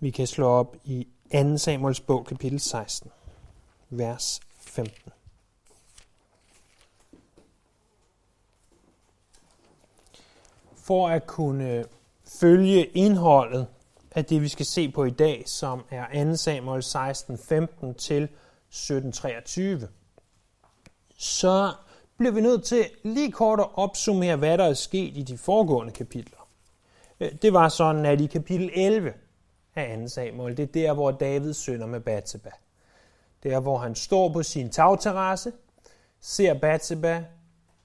Vi kan slå op i 2. Samuels bog, kapitel 16, vers 15. For at kunne følge indholdet af det, vi skal se på i dag, som er 2. Samuel 16, 15 til 17, 23, så bliver vi nødt til lige kort at opsummere, hvad der er sket i de foregående kapitler. Det var sådan, at i kapitel 11, af 2 Samuel. Det er der, hvor David synder med Batseba. Det er, hvor han står på sin tagterrasse, ser Batseba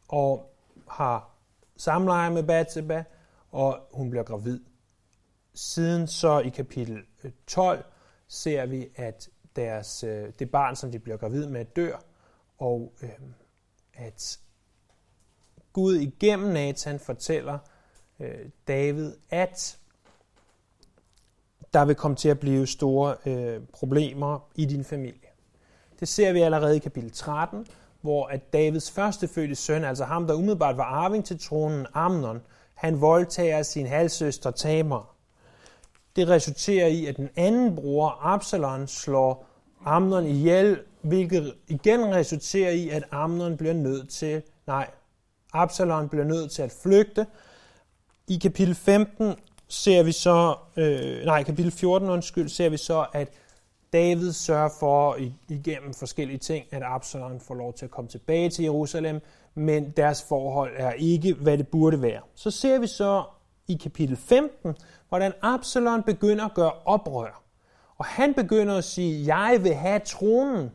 og har samleje med Batseba, og hun bliver gravid. Siden så i kapitel øh, 12 ser vi, at deres, øh, det barn, som de bliver gravid med, dør, og øh, at Gud igennem Nathan fortæller øh, David, at der vil komme til at blive store øh, problemer i din familie. Det ser vi allerede i kapitel 13, hvor at Davids førstefødte søn, altså ham, der umiddelbart var arving til tronen, Amnon, han voldtager sin halvsøster Tamar. Det resulterer i, at den anden bror, Absalon, slår Amnon ihjel, hvilket igen resulterer i, at Amnon bliver nødt til, nej, Absalon bliver nødt til at flygte. I kapitel 15 ser vi så, øh, nej, kapitel 14, undskyld, ser vi så, at David sørger for igennem forskellige ting, at Absalom får lov til at komme tilbage til Jerusalem, men deres forhold er ikke, hvad det burde være. Så ser vi så i kapitel 15, hvordan Absalom begynder at gøre oprør. Og han begynder at sige, jeg vil have tronen.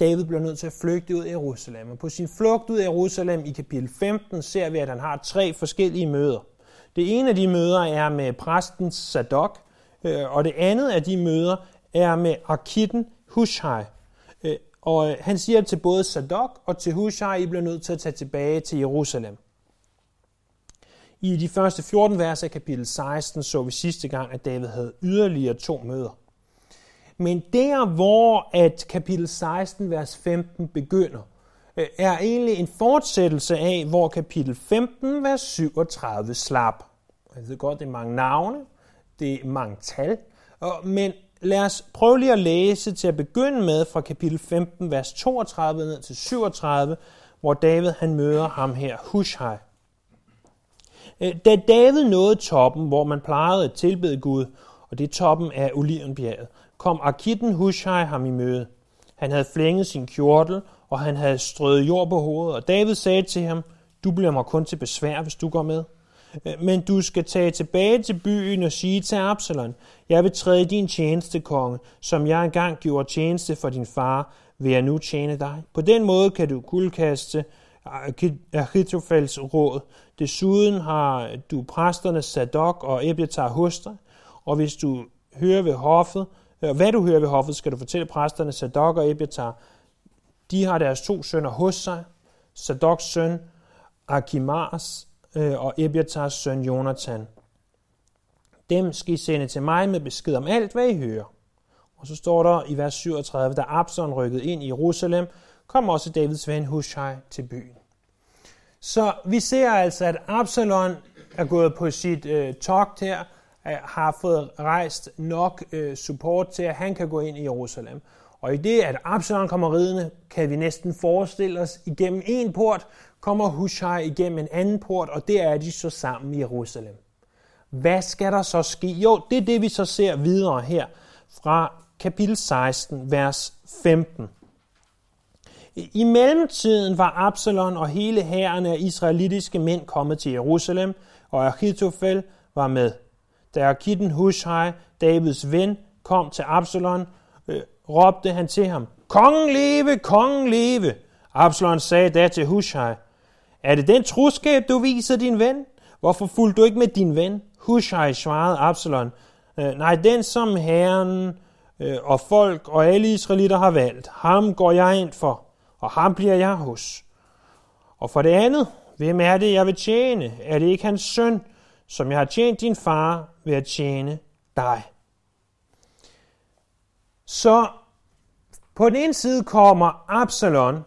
David bliver nødt til at flygte ud af Jerusalem. Og på sin flugt ud af Jerusalem i kapitel 15 ser vi, at han har tre forskellige møder. Det ene af de møder er med præsten Sadok, øh, og det andet af de møder er med Arkitten Hushai. Øh, og han siger til både Sadok og til Hushai, I bliver nødt til at tage tilbage til Jerusalem. I de første 14 vers af kapitel 16 så vi sidste gang, at David havde yderligere to møder. Men der, hvor at kapitel 16, vers 15 begynder, øh, er egentlig en fortsættelse af, hvor kapitel 15, vers 37 slap. Jeg ved godt, det er mange navne, det er mange tal, men lad os prøve lige at læse til at begynde med fra kapitel 15, vers 32 ned til 37, hvor David han møder ham her, Hushai. Øh, da David nåede toppen, hvor man plejede at tilbede Gud, og det er toppen af Olivenbjerget, kom Akitten Hushai ham i møde. Han havde flænget sin kjortel, og han havde strøget jord på hovedet, og David sagde til ham, du bliver mig kun til besvær, hvis du går med. Øh, men du skal tage tilbage til byen og sige til Absalon, jeg vil træde din tjeneste, konge, som jeg engang gjorde tjeneste for din far, vil jeg nu tjene dig. På den måde kan du kuldkaste Achitofels råd. Desuden har du præsterne Sadok og Ebiatar hos dig, og hvis du hører ved hoffet, hvad du hører ved hoffet, skal du fortælle præsterne Sadok og Ebiatar. De har deres to sønner hos sig. Sadoks søn Akimars øh, og Ebiatars søn Jonathan. Dem skal I sende til mig med besked om alt, hvad I hører. Og så står der i vers 37, da Absalom rykkede ind i Jerusalem, kom også Davids ven Hushai til byen. Så vi ser altså, at Absalom er gået på sit øh, togt her, Øh, har fået rejst nok øh, support til, at han kan gå ind i Jerusalem. Og i det, at Absalom kommer ridende, kan vi næsten forestille os, igennem en port kommer Hushai igennem en anden port, og der er de så sammen i Jerusalem. Hvad skal der så ske? Jo, det er det, vi så ser videre her fra kapitel 16, vers 15. I mellemtiden var Absalon og hele hæren af israelitiske mænd kommet til Jerusalem, og Achitofel var med. Da Akitten Hushai, Davids ven, kom til Absalon, øh, råbte han til ham, Kongen leve, kongen leve! Absalon sagde da til Hushai, er det den troskab, du viser din ven? Hvorfor fulgte du ikke med din ven? Hushai svarede Absalon, øh, nej, den som herren øh, og folk og alle israelitter har valgt, ham går jeg ind for, og ham bliver jeg hos. Og for det andet, hvem er det, jeg vil tjene? Er det ikke hans søn, som jeg har tjent din far ved at tjene dig. Så på den ene side kommer Absalon,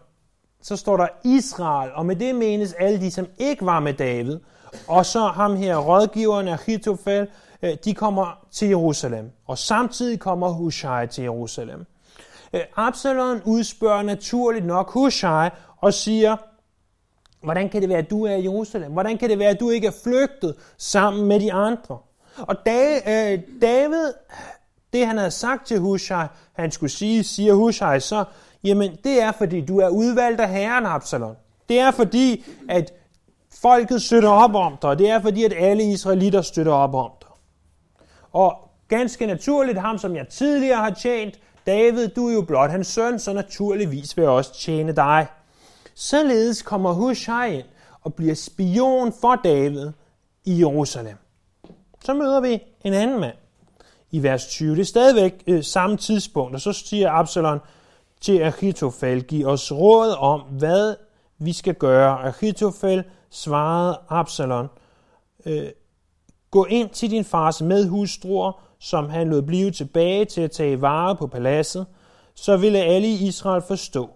så står der Israel, og med det menes alle de, som ikke var med David, og så ham her, rådgiveren Achitofel, øh, de kommer til Jerusalem. Og samtidig kommer Hushai til Jerusalem. Øh, Absalon udspørger naturligt nok Hushai og siger, hvordan kan det være, at du er i Jerusalem? Hvordan kan det være, at du ikke er flygtet sammen med de andre? Og øh, David, det han havde sagt til Hushai, han skulle sige, siger Hushai så, jamen det er fordi du er udvalgt af Herren, Absalom. Det er fordi, at folket støtter op om dig, og det er fordi, at alle israelitter støtter op om dig. Og ganske naturligt, ham som jeg tidligere har tjent, David, du er jo blot hans søn, så naturligvis vil jeg også tjene dig. Således kommer Hushai ind og bliver spion for David i Jerusalem. Så møder vi en anden mand i vers 20. Det er stadigvæk øh, samme tidspunkt, og så siger Absalon til Achitofel, giv os råd om, hvad vi skal gøre. Achitofel svarede Absalon, øh, gå ind til din fars medhustruer, som han lod blive tilbage til at tage vare på paladset, så ville alle i Israel forstå,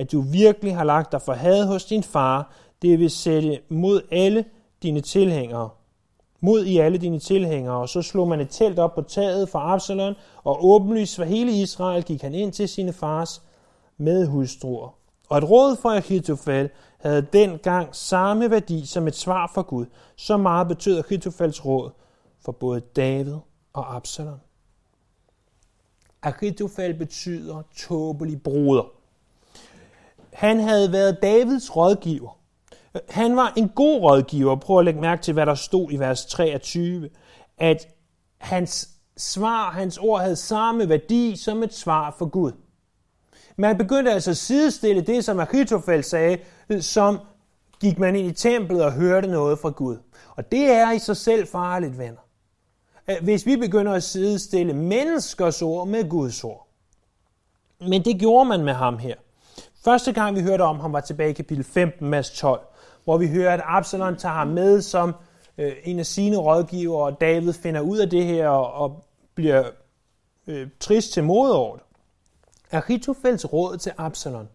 at du virkelig har lagt dig for had hos din far, det vil sætte mod alle dine tilhængere. Mod i alle dine tilhængere, og så slog man et telt op på taget for Absalon, og åbenlyst for hele Israel gik han ind til sine fars medhustruer. Og et råd fra Ahitofel havde dengang samme værdi som et svar fra Gud. Så meget betød Ahitofels råd for både David og Absalom. Ahitofel betyder tåbelig broder. Han havde været Davids rådgiver. Han var en god rådgiver. Prøv at lægge mærke til, hvad der stod i vers 23. At hans svar, hans ord havde samme værdi som et svar for Gud. Man begyndte altså at sidestille det, som Achitofel sagde, som gik man ind i templet og hørte noget fra Gud. Og det er i sig selv farligt, venner. Hvis vi begynder at sidestille menneskers ord med Guds ord. Men det gjorde man med ham her. Første gang vi hørte om ham var tilbage i kapitel 15, vers 12, hvor vi hører, at Absalom tager ham med som øh, en af sine rådgivere, og David finder ud af det her og, og bliver øh, trist til mod over det. Råd til Absalom,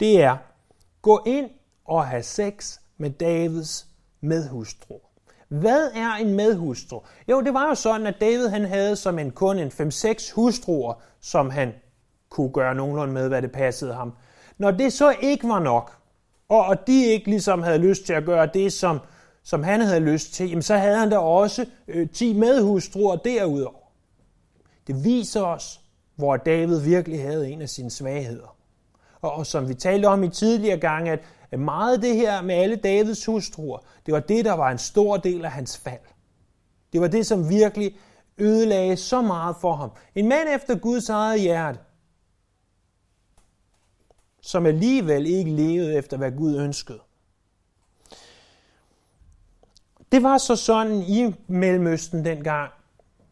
det er, gå ind og have sex med Davids medhustru. Hvad er en medhustru? Jo, det var jo sådan, at David han havde som en kun en 5-6 hustruer, som han kunne gøre nogenlunde med, hvad det passede ham. Når det så ikke var nok, og, og de ikke ligesom havde lyst til at gøre det, som, som han havde lyst til, jamen så havde han da også øh, 10 medhustruer derudover. Det viser os, hvor David virkelig havde en af sine svagheder. Og, og som vi talte om i tidligere gange, at, at meget af det her med alle Davids hustruer, det var det, der var en stor del af hans fald. Det var det, som virkelig ødelagde så meget for ham. En mand efter Guds eget hjerte, som alligevel ikke levede efter, hvad Gud ønskede. Det var så sådan i Mellemøsten dengang,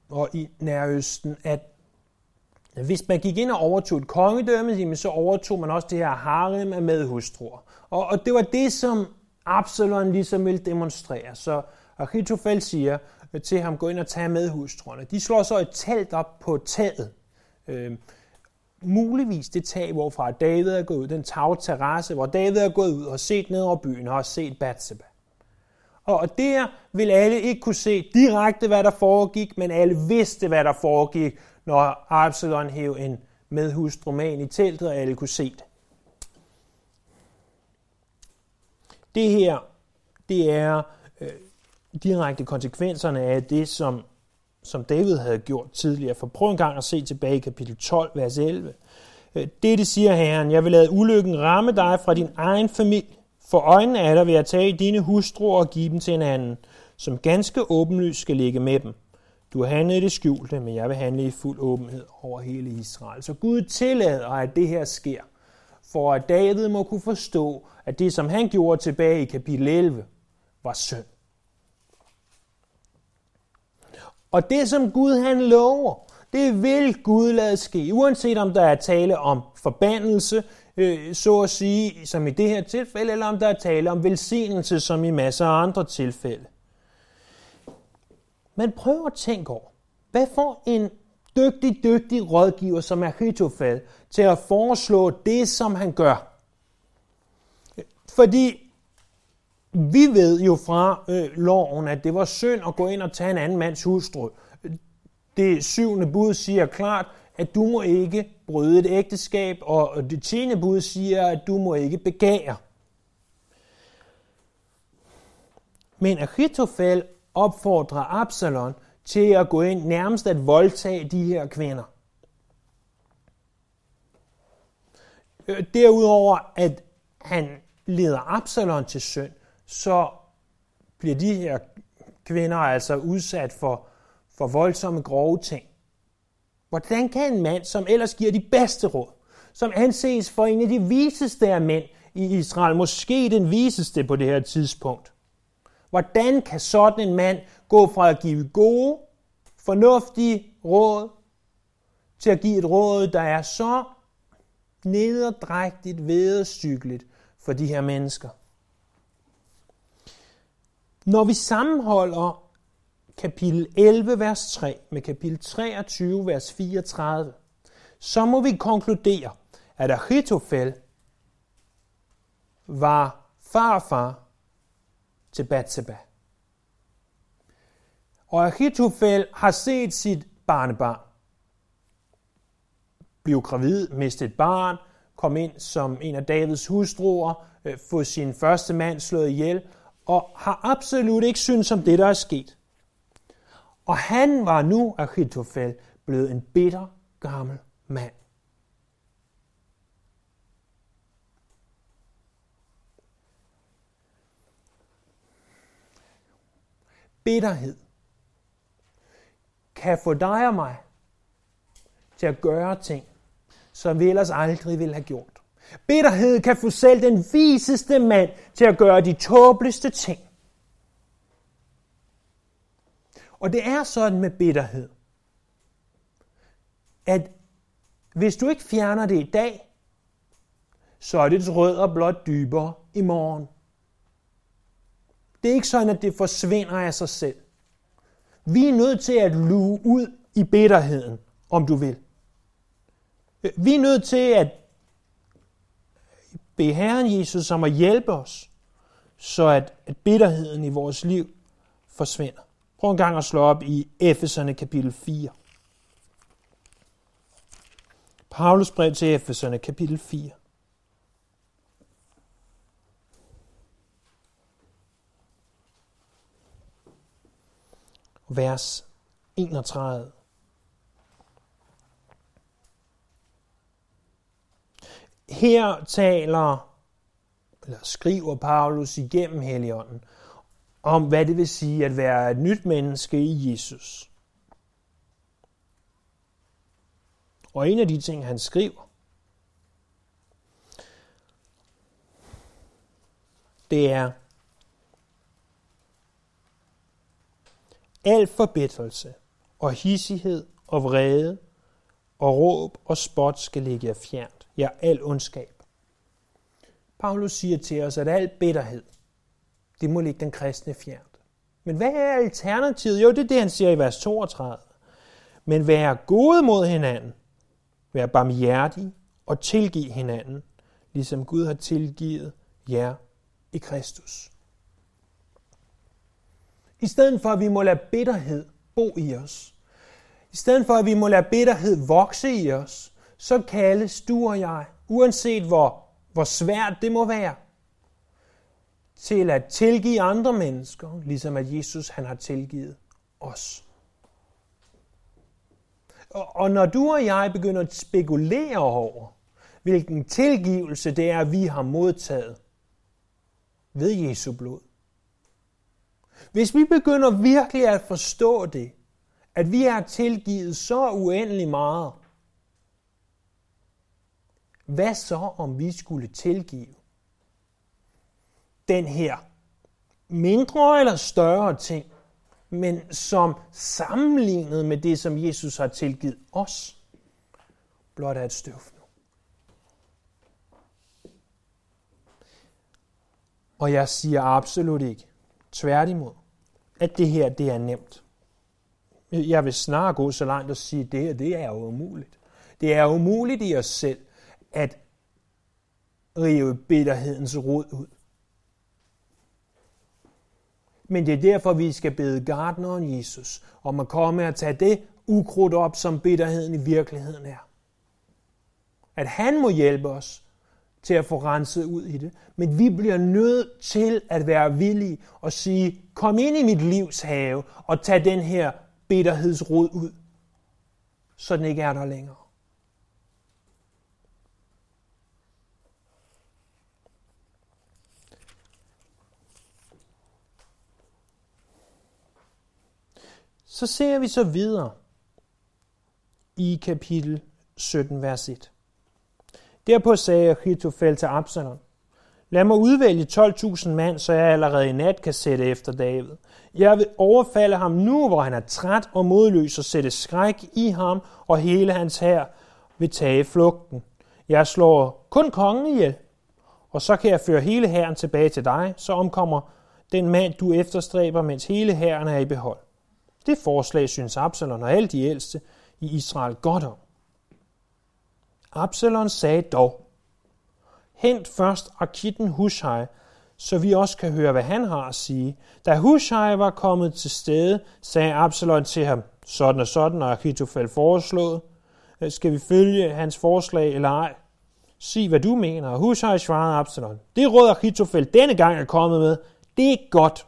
og i Nærøsten, at hvis man gik ind og overtog et kongedømme, så overtog man også det her harem af medhustruer. Og, og det var det, som Absalon ligesom ville demonstrere. Så Achitofel siger til ham, gå ind og tag medhustruerne. De slår så et telt op på taget. Øh, muligvis det tag, hvorfra David er gået ud, den tagterrasse, hvor David er gået ud og set ned over byen og har set Batseba. Og der vil alle ikke kunne se direkte, hvad der foregik, men alle vidste, hvad der foregik, når Absalon hæv en medhustru med i teltet, og alle kunne se det. Det her, det er øh, direkte konsekvenserne af det, som, som David havde gjort tidligere. For prøv en gang at se tilbage i kapitel 12, vers 11. Øh, det, det siger Herren, jeg vil lade ulykken ramme dig fra din egen familie. For øjnene af dig vil jeg tage dine hustruer og give dem til en anden, som ganske åbenlyst skal ligge med dem. Du har handlet i det skjulte, men jeg vil handle i fuld åbenhed over hele Israel. Så Gud tillader, at det her sker, for at David må kunne forstå, at det, som han gjorde tilbage i kapitel 11, var synd. Og det, som Gud han lover, det vil Gud lade ske, uanset om der er tale om forbandelse, øh, så at sige, som i det her tilfælde, eller om der er tale om velsignelse, som i masser af andre tilfælde. Men prøv at tænke over, hvad får en dygtig, dygtig rådgiver som Achitofel til at foreslå det, som han gør? Fordi vi ved jo fra øh, loven, at det var synd at gå ind og tage en anden mands hustru. Det syvende bud siger klart, at du må ikke bryde et ægteskab, og det tiende bud siger, at du må ikke begære. Men Achitofel opfordrer Absalon til at gå ind nærmest at voldtage de her kvinder. Øh, derudover, at han leder Absalon til synd, så bliver de her kvinder altså udsat for, for voldsomme grove ting. Hvordan kan en mand, som ellers giver de bedste råd, som anses for en af de viseste af mænd i Israel, måske den viseste på det her tidspunkt, hvordan kan sådan en mand gå fra at give gode, fornuftige råd, til at give et råd, der er så nederdrægtigt, vedestykkeligt for de her mennesker? Når vi sammenholder kapitel 11, vers 3 med kapitel 23, vers 34, så må vi konkludere, at Achitofel var farfar til Batseba. Og Achitofel har set sit barnebarn blive gravid, miste et barn, kom ind som en af Davids hustruer, øh, få sin første mand slået ihjel, og har absolut ikke syntes om det, der er sket. Og han var nu, Achitofel, blevet en bitter gammel mand. Bitterhed kan få dig og mig til at gøre ting, som vi ellers aldrig ville have gjort. Bitterhed kan få selv den viseste mand til at gøre de tåbeligste ting. Og det er sådan med bitterhed, at hvis du ikke fjerner det i dag, så er det rødder blot dybere i morgen. Det er ikke sådan, at det forsvinder af sig selv. Vi er nødt til at luge ud i bitterheden, om du vil. Vi er nødt til at bede Herren Jesus om at hjælpe os, så at, at bitterheden i vores liv forsvinder. Prøv en gang at slå op i Efeserne kapitel 4. Paulus brev til Efeserne kapitel 4. Vers 31. Her taler, eller skriver Paulus igennem Helligånden, om hvad det vil sige at være et nyt menneske i Jesus. Og en af de ting, han skriver, det er, al forbedrelse og hissighed og vrede og råb og spot skal ligge jer fjernt. Ja, al ondskab. Paulus siger til os, at al bitterhed, det må ligge den kristne fjernt. Men hvad er alternativet? Jo, det er det, han siger i vers 32. Men vær gode mod hinanden, vær barmhjertige og tilgiv hinanden, ligesom Gud har tilgivet jer i Kristus. I stedet for, at vi må lade bitterhed bo i os, i stedet for, at vi må lade bitterhed vokse i os, så kaldes du og jeg, uanset hvor, hvor svært det må være, til at tilgive andre mennesker, ligesom at Jesus han har tilgivet os. Og, og når du og jeg begynder at spekulere over, hvilken tilgivelse det er, vi har modtaget ved Jesu blod, hvis vi begynder virkelig at forstå det, at vi er tilgivet så uendelig meget, hvad så om vi skulle tilgive den her mindre eller større ting, men som sammenlignet med det, som Jesus har tilgivet os, blot er et støvfnu. Og jeg siger absolut ikke, tværtimod, at det her det er nemt. Jeg vil snarere gå så langt og sige, at det her det er jo umuligt. Det er umuligt i os selv at rive bitterhedens rod ud. Men det er derfor, vi skal bede gardneren Jesus om at komme og tage det ukrudt op, som bitterheden i virkeligheden er. At han må hjælpe os til at få renset ud i det. Men vi bliver nødt til at være villige og sige, kom ind i mit livs have og tag den her bitterhedsrod ud, så den ikke er der længere. Så ser vi så videre i kapitel 17, vers 1. Derpå sagde Ahitofel til Absalom, Lad mig udvælge 12.000 mand, så jeg allerede i nat kan sætte efter David. Jeg vil overfalde ham nu, hvor han er træt og modløs, og sætte skræk i ham, og hele hans hær vil tage flugten. Jeg slår kun kongen ihjel, og så kan jeg føre hele hæren tilbage til dig, så omkommer den mand, du efterstræber, mens hele hæren er i behold. Det forslag synes Absalon og alle de ældste i Israel godt om. Absalon sagde dog, hent først Arkitten Hushai, så vi også kan høre, hvad han har at sige. Da Hushai var kommet til stede, sagde Absalon til ham, sådan og sådan, og Achitofel foreslået. Skal vi følge hans forslag eller ej? Sig, hvad du mener. Hushai svarede Absalon. Det råd Achitofel denne gang er kommet med, det er godt.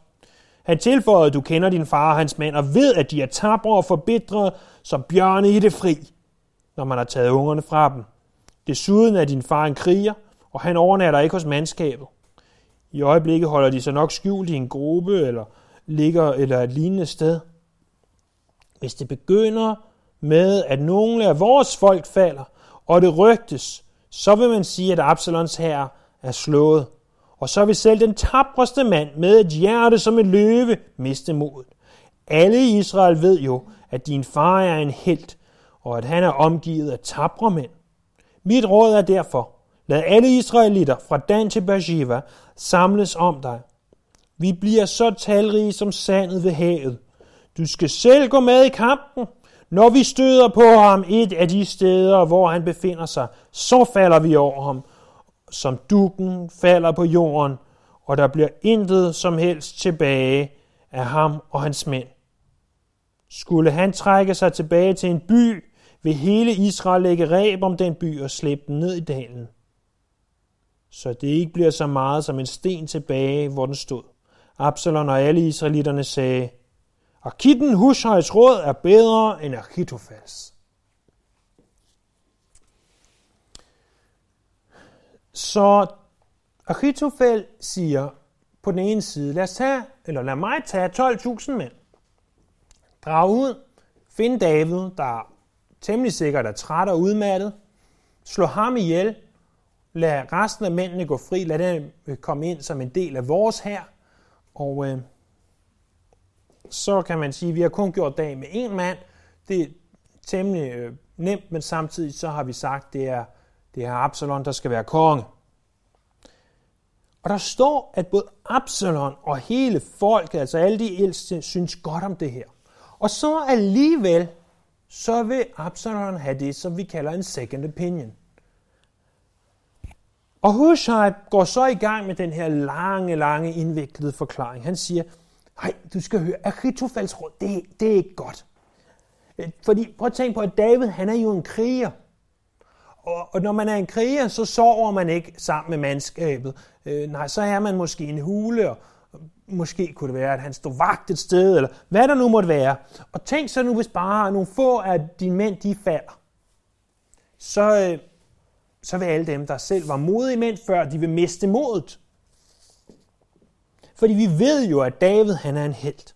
Han tilføjede, du kender din far og hans mænd, og ved, at de er tabre og forbitret som bjørne i det fri, når man har taget ungerne fra dem. Desuden er din far en kriger, og han overnatter ikke hos mandskabet. I øjeblikket holder de sig nok skjult i en gruppe eller ligger eller et lignende sted. Hvis det begynder med, at nogle af vores folk falder, og det rygtes, så vil man sige, at Absalons herre er slået. Og så vil selv den tabreste mand med et hjerte som en løve miste modet. Alle i Israel ved jo, at din far er en helt, og at han er omgivet af tabre mænd. Mit råd er derfor, lad alle israelitter fra Dan til Beersheba samles om dig. Vi bliver så talrige som sandet ved havet. Du skal selv gå med i kampen. Når vi støder på ham et af de steder, hvor han befinder sig, så falder vi over ham, som dukken falder på jorden, og der bliver intet som helst tilbage af ham og hans mænd. Skulle han trække sig tilbage til en by, vil hele Israel lægge ræb om den by og slæbe den ned i dalen. Så det ikke bliver så meget som en sten tilbage, hvor den stod. Absalon og alle israelitterne sagde, Akitten Hushajs råd er bedre end Achitofels. Så Achitofel siger på den ene side, lad, os tage, eller lad mig tage 12.000 mænd. Drag ud, find David, der temmelig sikkert er træt og udmattet. Slå ham ihjel. Lad resten af mændene gå fri. Lad dem øh, komme ind som en del af vores her. Og øh, så kan man sige, at vi har kun gjort dag med en mand. Det er temmelig øh, nemt, men samtidig så har vi sagt, at det er, det er Absalon, der skal være konge. Og der står, at både Absalon og hele folket, altså alle de ældste, synes godt om det her. Og så alligevel, så vil Absalon have det, som vi kalder en second opinion. Og Hushai går så i gang med den her lange, lange indviklede forklaring. Han siger, hej, du skal høre, Achitofels råd, det, det er ikke godt. Fordi prøv at tænke på, at David, han er jo en kriger. Og, og når man er en kriger, så sover man ikke sammen med mandskabet. Øh, nej, så er man måske i en hule, og måske kunne det være, at han stod vagt et sted, eller hvad der nu måtte være. Og tænk så nu, hvis bare nogle få af dine mænd, de falder. Så, øh, så vil alle dem, der selv var modige mænd før, de vil miste modet. Fordi vi ved jo, at David han er en held.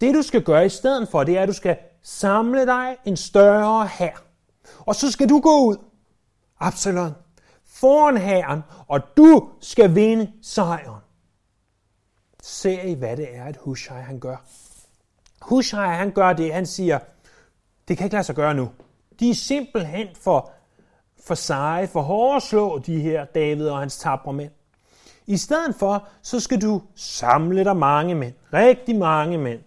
Det du skal gøre i stedet for, det er, at du skal samle dig en større hær. Og så skal du gå ud, Absalon, foran herren, og du skal vinde sejren ser I, hvad det er, at Hushai han gør. Hushai han gør det, han siger, det kan ikke lade sig gøre nu. De er simpelthen for, for seje, for hårde at slå de her David og hans tabre mænd. I stedet for, så skal du samle dig mange mænd. Rigtig mange mænd.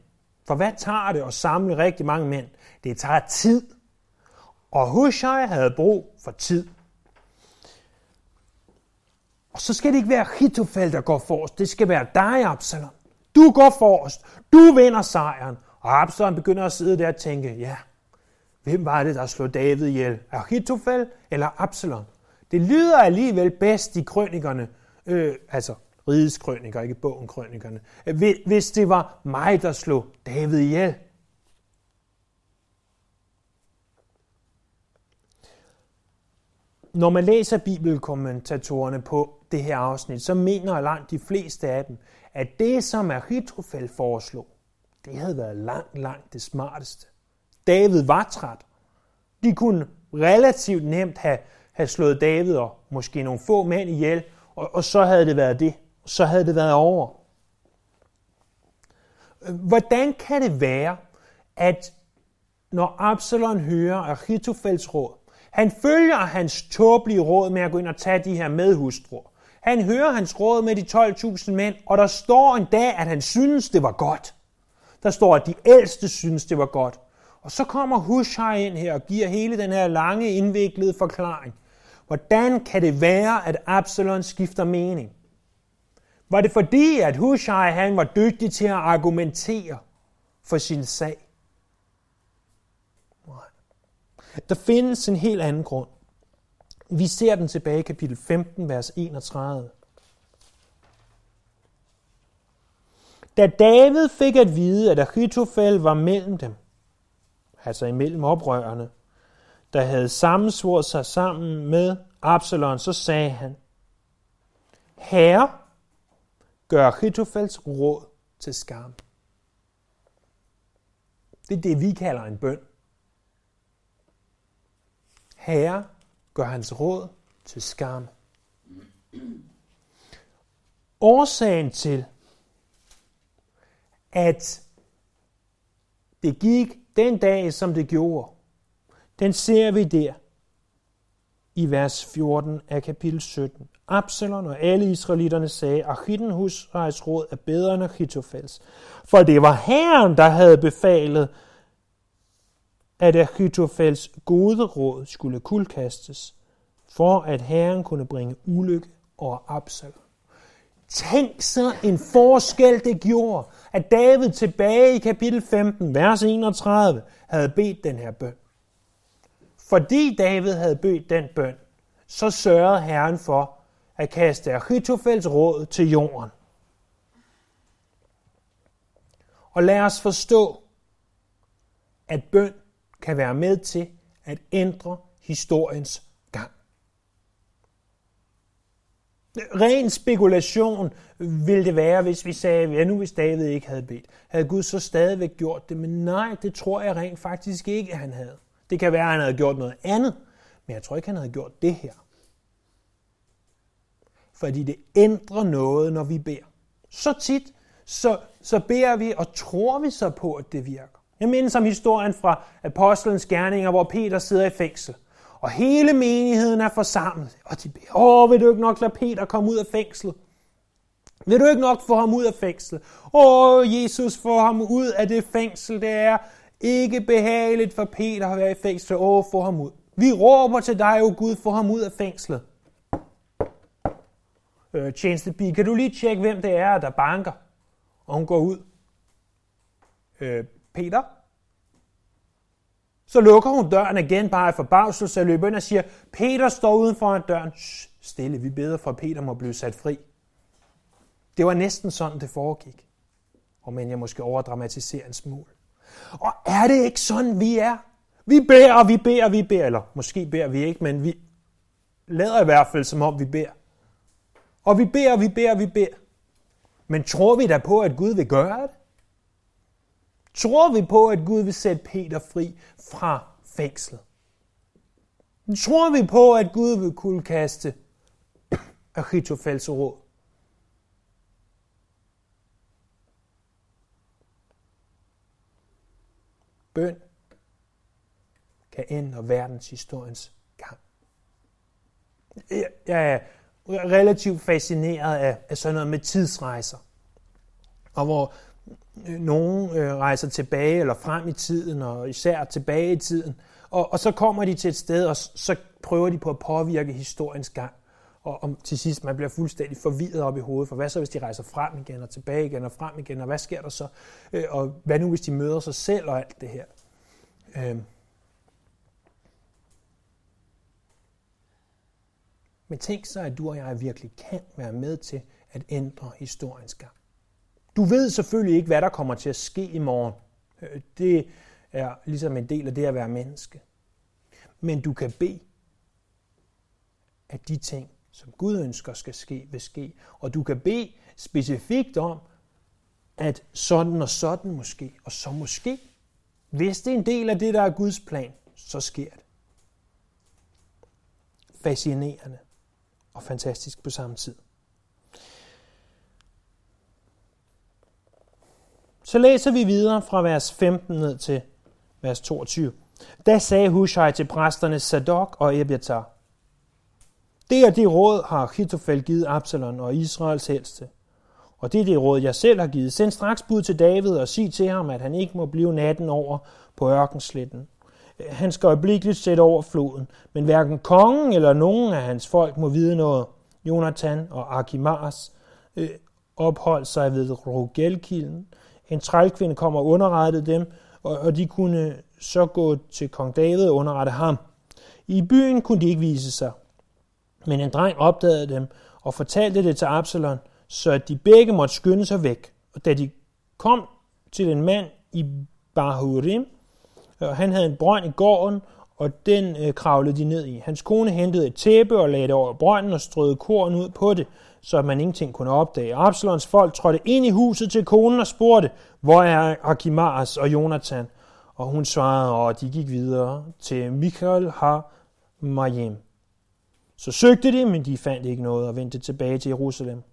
For hvad tager det at samle rigtig mange mænd? Det tager tid. Og Hushai havde brug for tid. Og så skal det ikke være Hitofel, der går forrest. Det skal være dig, Absalom. Du går forrest. Du vinder sejren. Og Absalom begynder at sidde der og tænke, ja, hvem var det, der slog David ihjel? Ahitofel eller Absalom? Det lyder alligevel bedst i krønikerne, øh, altså rigets krøniker, ikke bogen krønikerne, hvis det var mig, der slog David ihjel. Når man læser bibelkommentatorerne på det her afsnit, så mener langt de fleste af dem, at det, som Ahitofel foreslog, det havde været langt, langt det smarteste. David var træt. De kunne relativt nemt have, have slået David og måske nogle få mænd ihjel, og, og så havde det været det. Så havde det været over. Hvordan kan det være, at når Absalon hører Ahitofels råd, han følger hans tåbelige råd med at gå ind og tage de her medhustruer. Han hører hans råd med de 12.000 mænd, og der står en dag, at han synes, det var godt. Der står, at de ældste synes, det var godt. Og så kommer Hushai ind her og giver hele den her lange, indviklede forklaring. Hvordan kan det være, at Absalon skifter mening? Var det fordi, at Hushai han var dygtig til at argumentere for sin sag? Nej. Der findes en helt anden grund. Vi ser den tilbage i kapitel 15, vers 31. Da David fik at vide, at Achitofel var mellem dem, altså imellem oprørerne, der havde sammensvoret sig sammen med Absalon, så sagde han, Herre, gør Achitofels råd til skam. Det er det, vi kalder en bøn. Herre, gør hans råd til skam. Årsagen til, at det gik den dag, som det gjorde, den ser vi der i vers 14 af kapitel 17. Absalon og alle israelitterne sagde, at Husrejs råd er bedre end Achitofels. For det var Herren, der havde befalet, at Achitofels gode råd skulle kuldkastes, for at Herren kunne bringe ulykke over Absalom. Tænk så en forskel det gjorde, at David tilbage i kapitel 15, vers 31, havde bedt den her bøn. Fordi David havde bedt den bøn, så sørgede Herren for at kaste Achitofels råd til jorden. Og lad os forstå, at bøn kan være med til at ændre historiens gang. Ren spekulation ville det være, hvis vi sagde, ja nu hvis David ikke havde bedt. Havde Gud så stadigvæk gjort det? Men nej, det tror jeg rent faktisk ikke, at han havde. Det kan være, at han havde gjort noget andet, men jeg tror ikke, han havde gjort det her. Fordi det ændrer noget, når vi beder. Så tit, så, så beder vi, og tror vi så på, at det virker. Jeg mindes om historien fra Apostlenes Gerninger, hvor Peter sidder i fængsel. Og hele menigheden er forsamlet. Og de beder, åh, vil du ikke nok lade Peter komme ud af fængslet? Vil du ikke nok få ham ud af fængslet? Åh, Jesus, få ham ud af det fængsel. Det er ikke behageligt for Peter at være i fængsel. Åh, få ham ud. Vi råber til dig, o Gud, få ham ud af fængslet. Øh, tjenestebi, kan du lige tjekke, hvem det er, der banker? Og hun går ud. Øh, Peter? Så lukker hun døren igen bare i forbavselse og løber ind og siger, Peter står uden for døren. Shh, stille, vi beder for, at Peter må blive sat fri. Det var næsten sådan, det foregik. Og men jeg måske overdramatiserer en smule. Og er det ikke sådan, vi er? Vi beder, og vi beder, vi beder. Eller måske beder vi ikke, men vi lader i hvert fald, som om vi beder. Og vi beder, vi beder, vi beder. Men tror vi da på, at Gud vil gøre det? Tror vi på, at Gud vil sætte Peter fri fra fængslet? Tror vi på, at Gud vil kunne kaste Achitofels råd? Bøn kan ændre verdenshistoriens gang. Jeg er relativt fascineret af, af sådan noget med tidsrejser. Og hvor nogen øh, rejser tilbage eller frem i tiden, og især tilbage i tiden, og, og så kommer de til et sted, og så prøver de på at påvirke historiens gang. Og, om, til sidst, man bliver fuldstændig forvirret op i hovedet, for hvad så, hvis de rejser frem igen og tilbage igen og frem igen, og hvad sker der så? Øh, og hvad nu, hvis de møder sig selv og alt det her? Øh. Men tænk så, at du og jeg virkelig kan være med til at ændre historiens gang. Du ved selvfølgelig ikke, hvad der kommer til at ske i morgen. Øh, det er ligesom en del af det at være menneske. Men du kan bede, at de ting, som Gud ønsker skal ske, vil ske. Og du kan bede specifikt om, at sådan og sådan måske, og så måske. Hvis det er en del af det, der er Guds plan, så sker det. Fascinerende og fantastisk på samme tid. Så læser vi videre fra vers 15 ned til vers 22. Da sagde Hushai til præsterne Sadok og Ebiatar, det er det råd, har Hitofel givet Absalon og Israels helste. Og det er det råd, jeg selv har givet. Send straks bud til David og sig til ham, at han ikke må blive natten over på ørkensletten. Han skal øjeblikkeligt sætte over floden, men hverken kongen eller nogen af hans folk må vide noget. Jonathan og Akimars øh, opholdt sig ved Rogelkilden. En trælkvinde kom og underrettede dem, og, og de kunne så gå til kong David og underrette ham. I byen kunne de ikke vise sig, men en dreng opdagede dem og fortalte det til Absalon, så at de begge måtte skynde sig væk. Og da de kom til en mand i Bahurim, øh, og han havde en brønd i gården, og den øh, kravlede de ned i. Hans kone hentede et tæppe og lagde det over brønden og strøede korn ud på det, så man ingenting kunne opdage. Absalons folk trådte ind i huset til konen og spurgte, hvor er Akimaras og Jonathan? Og hun svarede, og de gik videre til Michael har Mayem. Så søgte de, men de fandt ikke noget og vendte tilbage til Jerusalem.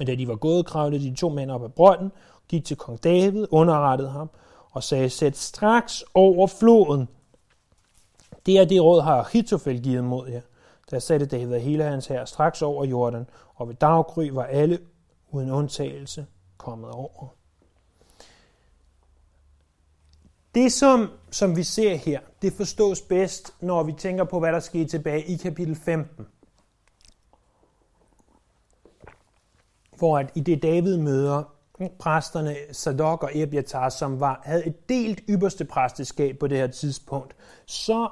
Og da de var gået, kravlede de to mænd op af brønden, gik til kong David, underrettede ham og sagde, sæt straks over floden. Det er det råd, har Ahitofel givet mod jer. Der satte David og hele hans her straks over Jordan, og ved daggry var alle uden undtagelse kommet over. Det, som, som vi ser her, det forstås bedst, når vi tænker på, hvad der skete tilbage i kapitel 15. Hvor at i det David møder præsterne Sadok og Ebiatar, som var, havde et delt ypperste præsteskab på det her tidspunkt, så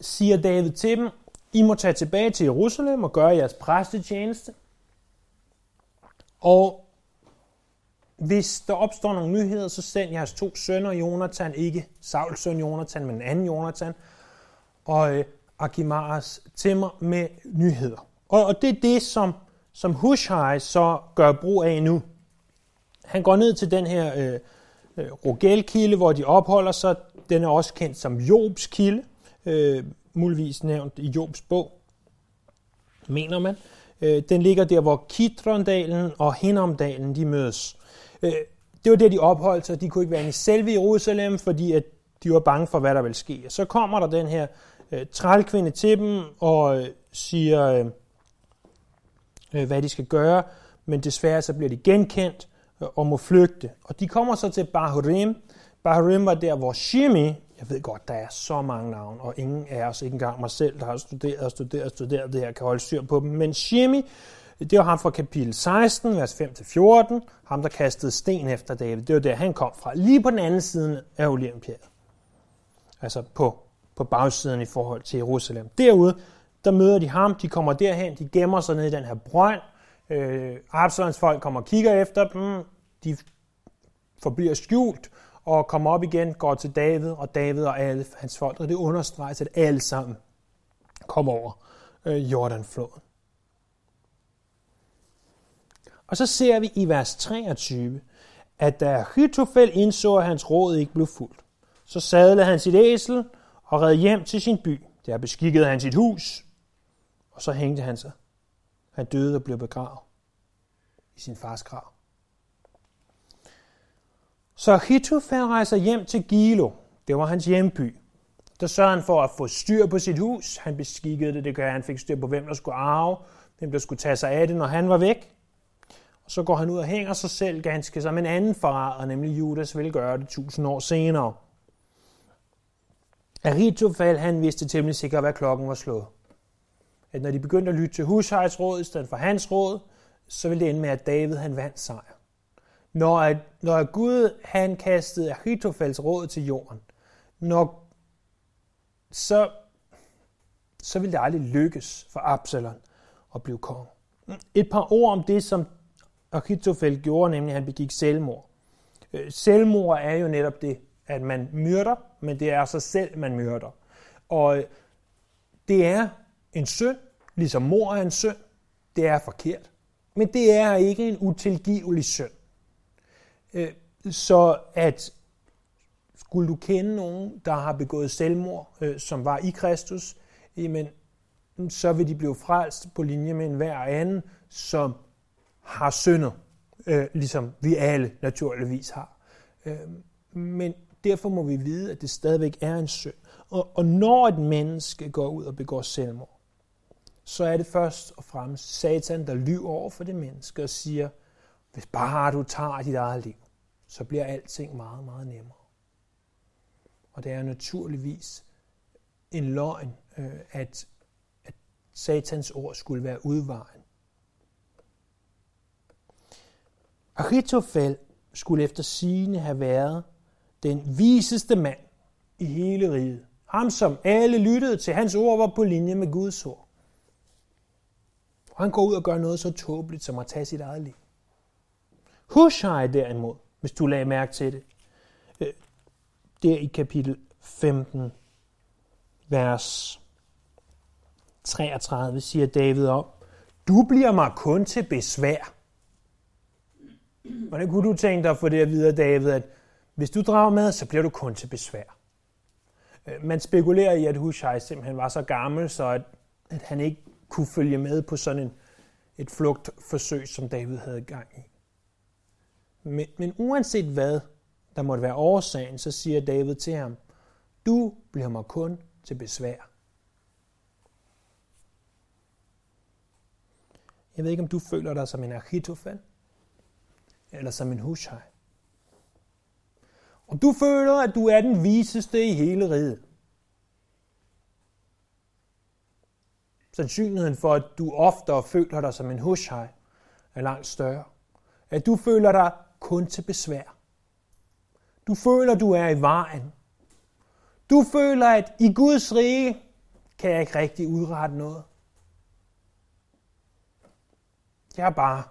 siger David til dem, I må tage tilbage til Jerusalem og gøre jeres præstetjeneste. Og hvis der opstår nogle nyheder, så send jeres to sønner, Jonathan, ikke Sauls søn Jonathan, men en anden Jonathan, og øh, Akimaras til mig med nyheder. Og, og det er det, som, som Hushai så gør brug af nu. Han går ned til den her øh, øh, Rogelkilde, hvor de opholder sig. Den er også kendt som Jobs kilde, øh, muligvis nævnt i Jobs bog, mener man. Øh, den ligger der, hvor Kitrondalen og Hinnomdalen de mødes. Øh, det var der, de opholdt sig. De kunne ikke være i selve Jerusalem, fordi at de var bange for, hvad der ville ske. Og Så kommer der den her øh, trælkvinde til dem og øh, siger, øh, øh, hvad de skal gøre, men desværre så bliver de genkendt øh, og må flygte. Og de kommer så til Bahurim. Bahurim var der, hvor Shimi, jeg ved godt, der er så mange navne, og ingen af os, ikke engang mig selv, der har studeret og studeret og studeret det her, kan holde styr på dem. Men Shimi, det var ham fra kapitel 16, vers 5-14, ham der kastede sten efter David. Det var der, han kom fra. Lige på den anden side af Olympiadet. Altså på, på bagsiden i forhold til Jerusalem. Derude, der møder de ham, de kommer derhen, de gemmer sig ned i den her brønd. Øh, Absalons folk kommer og kigger efter dem, de forbliver skjult, og kommer op igen, går til David, og David og alle hans folk, og det understreges, at alle sammen kommer over øh, Jordanfloden. Og så ser vi i vers 23, at da Hytofel indså, at hans råd ikke blev fuldt, så sadlede han sit æsel og red hjem til sin by. Der beskikkede han sit hus, og så hængte han sig. Han døde og blev begravet i sin fars grav. Så Hitofel rejser hjem til Gilo. Det var hans hjemby. Der sørgede han for at få styr på sit hus. Han beskikkede det, det gør han fik styr på, hvem der skulle arve, hvem der skulle tage sig af det, når han var væk. Og så går han ud og hænger sig selv ganske som en anden forræder, nemlig Judas vil gøre det tusind år senere. Ahitofel, han vidste temmelig sikkert, hvad klokken var slået. At når de begyndte at lytte til husejsrådet råd i stedet for hans råd, så ville det ende med, at David han vandt sejr. Når, når Gud han kastede Ahitofels råd til jorden, når, så, så ville det aldrig lykkes for Absalon at blive konge. Et par ord om det, som Ahitofel gjorde, nemlig at han begik selvmord. Øh, selvmord er jo netop det, at man myrder, men det er sig selv, man myrder. Og øh, det er en synd, ligesom mor er en synd. Det er forkert. Men det er ikke en utilgivelig synd. Øh, så at skulle du kende nogen, der har begået selvmord, øh, som var i Kristus, jamen, så vil de blive frelst på linje med enhver anden, som har syndet, øh, ligesom vi alle naturligvis har. Men derfor må vi vide, at det stadigvæk er en synd. Og, og når et menneske går ud og begår selvmord, så er det først og fremmest Satan, der lyver over for det menneske og siger, hvis bare du tager dit eget liv, så bliver alting meget, meget nemmere. Og det er naturligvis en løgn, øh, at, at Satans ord skulle være udvejen. Achitofel skulle efter sigende have været den viseste mand i hele riget. Ham, som alle lyttede til, hans ord var på linje med Guds ord. Og han går ud og gør noget så tåbeligt som at tage sit eget liv. Hushai derimod, hvis du lagde mærke til det, øh, der i kapitel 15, vers 33, siger David om, du bliver mig kun til besvær. Hvordan kunne du tænke dig at få det at vide, David, at hvis du drager med, så bliver du kun til besvær. Øh, man spekulerer i, at Hushai simpelthen var så gammel, så at, at han ikke kunne følge med på sådan en, et flugtforsøg, som David havde gang i. Men, men uanset hvad der måtte være årsagen, så siger David til ham, du bliver mig kun til besvær. Jeg ved ikke, om du føler dig som en Achitofel, eller som en Hushai. Og du føler, at du er den viseste i hele riget. Sandsynligheden for, at du oftere føler dig som en Hushai, er langt større. At du føler dig kun til besvær. Du føler, du er i vejen. Du føler, at i Guds rige kan jeg ikke rigtig udrette noget. Jeg er bare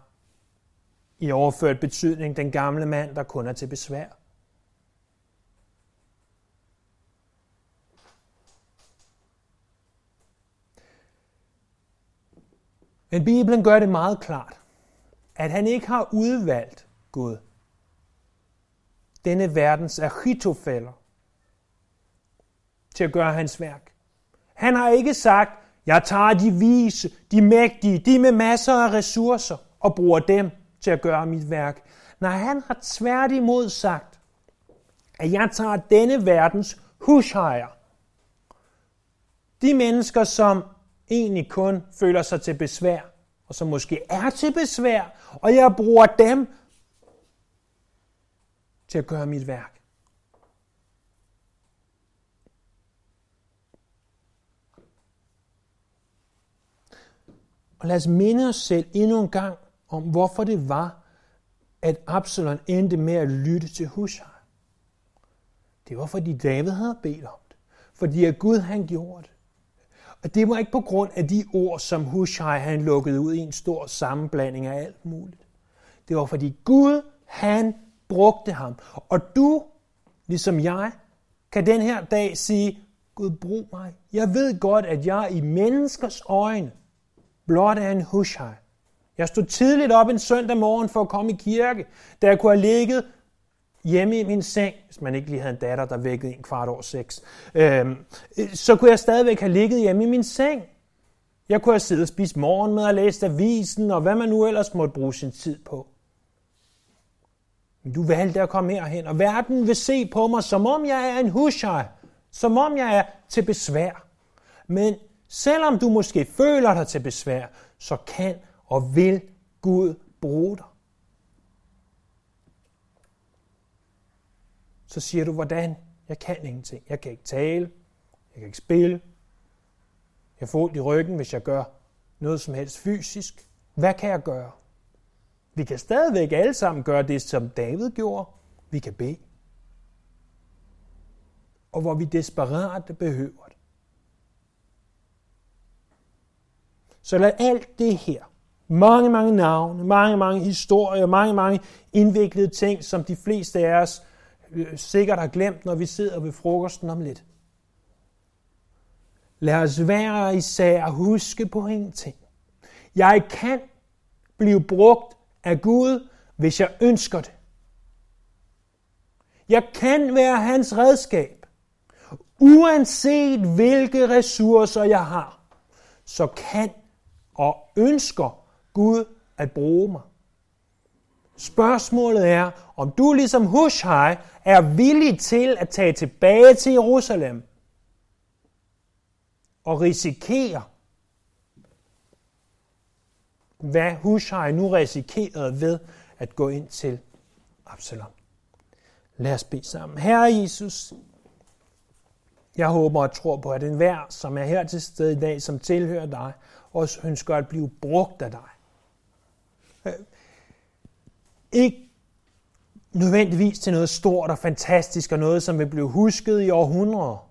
i overført betydning den gamle mand, der kun er til besvær. Men Bibelen gør det meget klart, at han ikke har udvalgt Gud. Denne verdens achitofælder til at gøre hans værk. Han har ikke sagt, jeg tager de vise, de mægtige, de med masser af ressourcer og bruger dem til at gøre mit værk. Nej, han har tværtimod sagt, at jeg tager denne verdens hushejer. De mennesker, som egentlig kun føler sig til besvær, og som måske er til besvær, og jeg bruger dem til at gøre mit værk. Og lad os minde os selv endnu en gang om, hvorfor det var, at Absalon endte med at lytte til Hushai. Det var, fordi David havde bedt om det. Fordi at Gud han gjorde det. Og det var ikke på grund af de ord, som Hushai han lukkede ud i en stor sammenblanding af alt muligt. Det var fordi Gud, han brugte ham. Og du, ligesom jeg, kan den her dag sige, Gud, brug mig. Jeg ved godt, at jeg i menneskers øjne blot er en Hushai. Jeg stod tidligt op en søndag morgen for at komme i kirke, da jeg kunne have ligget hjemme i min seng, hvis man ikke lige havde en datter, der vækkede en kvart over seks, øhm, så kunne jeg stadigvæk have ligget hjemme i min seng. Jeg kunne have siddet og spist morgenmad og læst avisen, og hvad man nu ellers måtte bruge sin tid på. Men du valgte at komme herhen, og verden vil se på mig, som om jeg er en hushaj, som om jeg er til besvær. Men selvom du måske føler dig til besvær, så kan og vil Gud bruge dig. Så siger du, hvordan? Jeg kan ingenting. Jeg kan ikke tale. Jeg kan ikke spille. Jeg får ondt i ryggen, hvis jeg gør noget som helst fysisk. Hvad kan jeg gøre? Vi kan stadigvæk alle sammen gøre det, som David gjorde. Vi kan bede. Og hvor vi desperat behøver det. Så lad alt det her, mange, mange navne, mange, mange historier, mange, mange indviklede ting, som de fleste af os øh, sikkert har glemt, når vi sidder ved frokosten om lidt. Lad os hver især huske på en ting. Jeg kan blive brugt af Gud, hvis jeg ønsker det. Jeg kan være hans redskab. Uanset hvilke ressourcer jeg har, så kan og ønsker Gud at bruge mig. Spørgsmålet er, om du ligesom Hushai er villig til at tage tilbage til Jerusalem og risikere, hvad Hushai nu risikerede ved at gå ind til Absalom. Lad os bede sammen. Herre Jesus, jeg håber og tror på, at enhver, som er her til stede i dag, som tilhører dig, også ønsker at blive brugt af dig. Øh, ikke nødvendigvis til noget stort og fantastisk og noget, som vil blive husket i århundreder.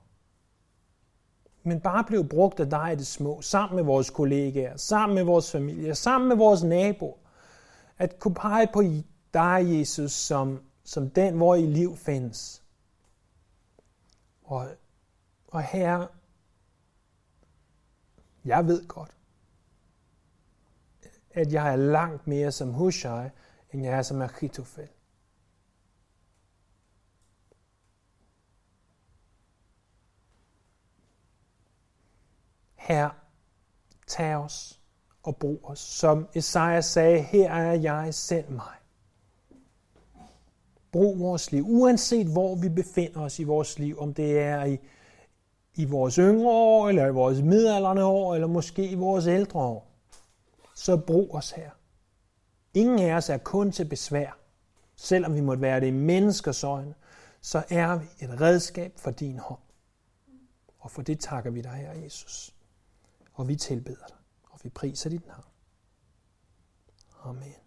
Men bare blive brugt af dig i det små, sammen med vores kollegaer, sammen med vores familie, sammen med vores naboer. At kunne pege på dig, Jesus, som, som den, hvor i liv findes. Og, og her, jeg ved godt, at jeg er langt mere som Hushai, end jeg er som Achitofel. Her, tag os og brug os. Som Esajas sagde, her er jeg, send mig. Brug vores liv, uanset hvor vi befinder os i vores liv, om det er i, i vores yngre år, eller i vores midaldrende år, eller måske i vores ældre år så brug os her. Ingen af os er kun til besvær. Selvom vi måtte være det i menneskers øjne, så er vi et redskab for din hånd. Og for det takker vi dig, her, Jesus. Og vi tilbeder dig, og vi priser dit navn. Amen.